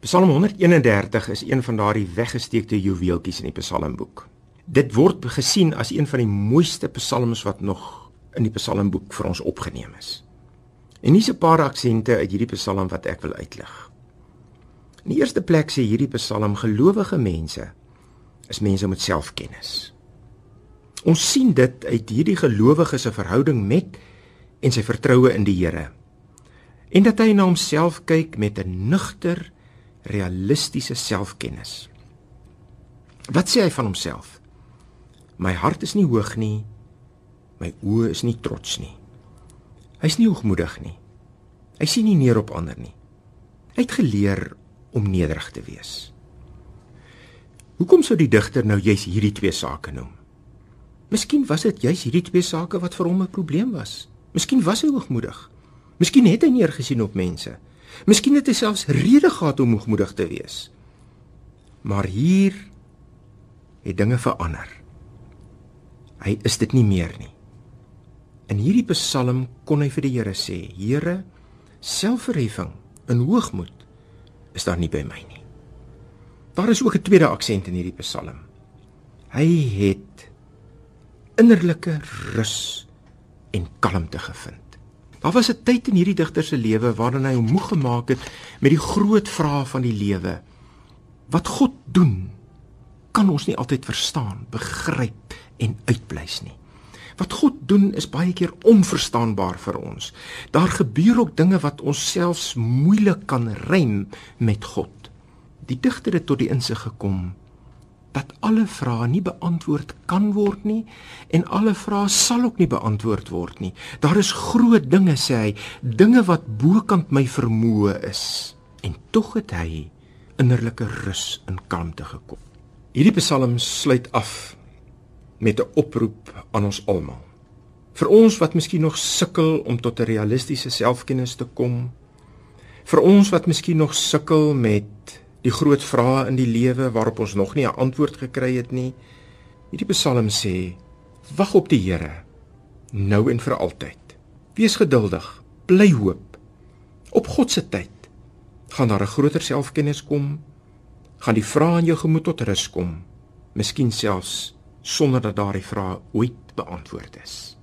Psalm 131 is een van daardie weggesteekte juweeltjies in die Psalmboek. Dit word gesien as een van die mooiste psalms wat nog in die Psalmboek vir ons opgeneem is. En hier's 'n paar aksente uit hierdie Psalm wat ek wil uitlig. In die eerste plek sê hierdie Psalm gelowige mense is mense met selfkennis. Ons sien dit uit hierdie gelowige se verhouding met en sy vertroue in die Here. En dat hy na homself kyk met 'n nugter realistiese selfkennis. Wat sê hy van homself? My hart is nie hoog nie. My oë is nie trots nie. Hy's nie hoogmoedig nie. Hy sien nie neer op ander nie. Hy het geleer om nederig te wees. Hoekom sou die digter nou juis hierdie twee sake noem? Miskien was dit juis hierdie twee sake wat vir hom 'n probleem was. Miskien was hy hoogmoedig. Miskien het hy neergesien op mense. Miskien het hy selfs rede gehad om hoogmoedig te wees. Maar hier het dinge verander. Hy is dit nie meer nie. In hierdie Psalm kon hy vir die Here sê: "Here, selfverheffing en hoogmoed is daar nie by my nie." Daar is ook 'n tweede aksent in hierdie Psalm. Hy het innerlike rus en kalmte gevind. Daar was 'n tyd in hierdie digter se lewe waarin hy hom moeg gemaak het met die groot vrae van die lewe. Wat God doen, kan ons nie altyd verstaan, begryp en uitbleis nie. Wat God doen is baie keer onverstaanbaar vir ons. Daar gebeur ook dinge wat ons selfs moeilik kan rym met God. Die digter het tot die insig gekom dat alle vrae nie beantwoord kan word nie en alle vrae sal ook nie beantwoord word nie. Daar is groot dinge sê hy, dinge wat bokant my vermoë is. En tog het hy innerlike rus en kalmte gekom. Hierdie Psalm sluit af met 'n oproep aan ons almal. Vir ons wat miskien nog sukkel om tot 'n realistiese selfkennis te kom, vir ons wat miskien nog sukkel met die groot vrae in die lewe waarop ons nog nie 'n antwoord gekry het nie. Hierdie Psalm sê: Wag op die Here nou en vir altyd. Wees geduldig, bly hoop. Op God se tyd gaan daar 'n groter selfkennis kom, gaan die vrae in jou gemoed tot rus kom, miskien selfs sonder dat daardie vrae ooit beantwoord is.